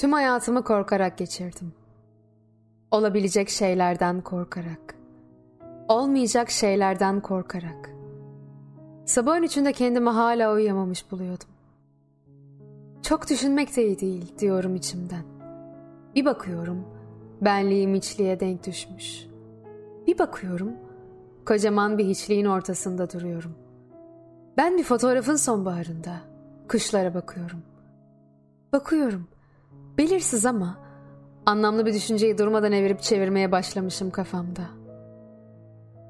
Tüm hayatımı korkarak geçirdim. Olabilecek şeylerden korkarak. Olmayacak şeylerden korkarak. Sabahın içinde kendimi hala uyuyamamış buluyordum. Çok düşünmek de iyi değil diyorum içimden. Bir bakıyorum benliğim hiçliğe denk düşmüş. Bir bakıyorum kocaman bir hiçliğin ortasında duruyorum. Ben bir fotoğrafın sonbaharında kışlara bakıyorum. Bakıyorum belirsiz ama anlamlı bir düşünceyi durmadan evirip çevirmeye başlamışım kafamda.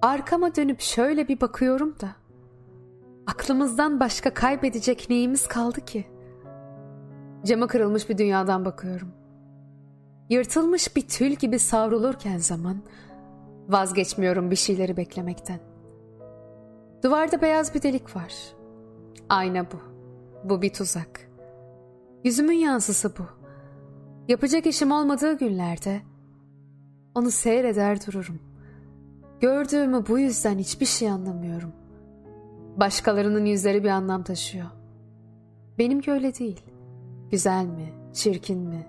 Arkama dönüp şöyle bir bakıyorum da aklımızdan başka kaybedecek neyimiz kaldı ki? Cama kırılmış bir dünyadan bakıyorum. Yırtılmış bir tül gibi savrulurken zaman vazgeçmiyorum bir şeyleri beklemekten. Duvarda beyaz bir delik var. Ayna bu. Bu bir tuzak. Yüzümün yansısı bu. Yapacak işim olmadığı günlerde onu seyreder dururum. Gördüğümü bu yüzden hiçbir şey anlamıyorum. Başkalarının yüzleri bir anlam taşıyor. Benimki öyle değil. Güzel mi, çirkin mi?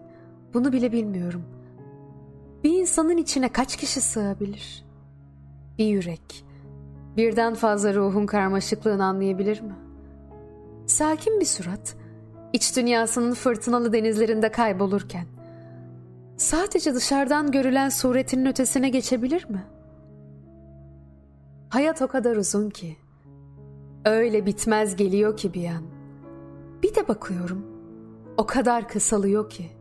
Bunu bile bilmiyorum. Bir insanın içine kaç kişi sığabilir? Bir yürek, birden fazla ruhun karmaşıklığını anlayabilir mi? Sakin bir surat, iç dünyasının fırtınalı denizlerinde kaybolurken, sadece dışarıdan görülen suretinin ötesine geçebilir mi? Hayat o kadar uzun ki, öyle bitmez geliyor ki bir an. Bir de bakıyorum, o kadar kısalıyor ki,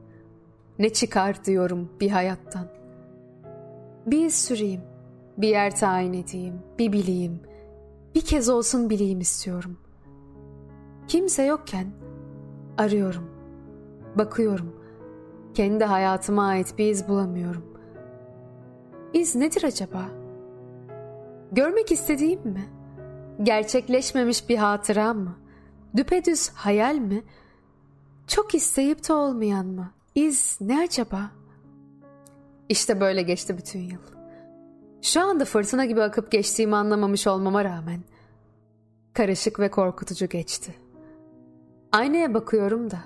ne çıkar diyorum bir hayattan. Bir süreyim, bir yer tayin edeyim, bir bileyim, bir kez olsun bileyim istiyorum. Kimse yokken arıyorum, bakıyorum, kendi hayatıma ait bir iz bulamıyorum. İz nedir acaba? Görmek istediğim mi? Gerçekleşmemiş bir hatıram mı? Düpedüz hayal mi? Çok isteyip de olmayan mı? İz ne acaba? İşte böyle geçti bütün yıl. Şu anda fırtına gibi akıp geçtiğimi anlamamış olmama rağmen karışık ve korkutucu geçti. Aynaya bakıyorum da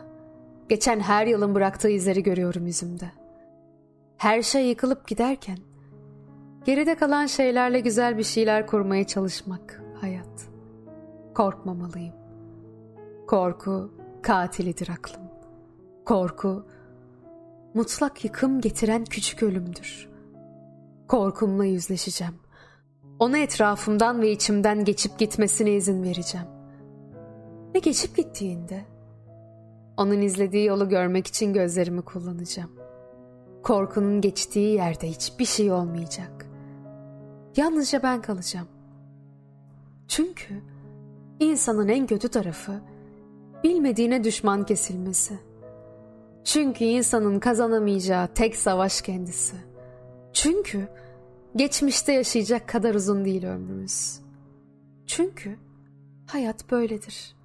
geçen her yılın bıraktığı izleri görüyorum yüzümde. Her şey yıkılıp giderken geride kalan şeylerle güzel bir şeyler kurmaya çalışmak hayat. Korkmamalıyım. Korku katilidir aklım. Korku mutlak yıkım getiren küçük ölümdür. Korkumla yüzleşeceğim. Ona etrafımdan ve içimden geçip gitmesine izin vereceğim. Ve geçip gittiğinde onun izlediği yolu görmek için gözlerimi kullanacağım. Korkunun geçtiği yerde hiçbir şey olmayacak. Yalnızca ben kalacağım. Çünkü insanın en kötü tarafı bilmediğine düşman kesilmesi. Çünkü insanın kazanamayacağı tek savaş kendisi. Çünkü geçmişte yaşayacak kadar uzun değil ömrümüz. Çünkü hayat böyledir.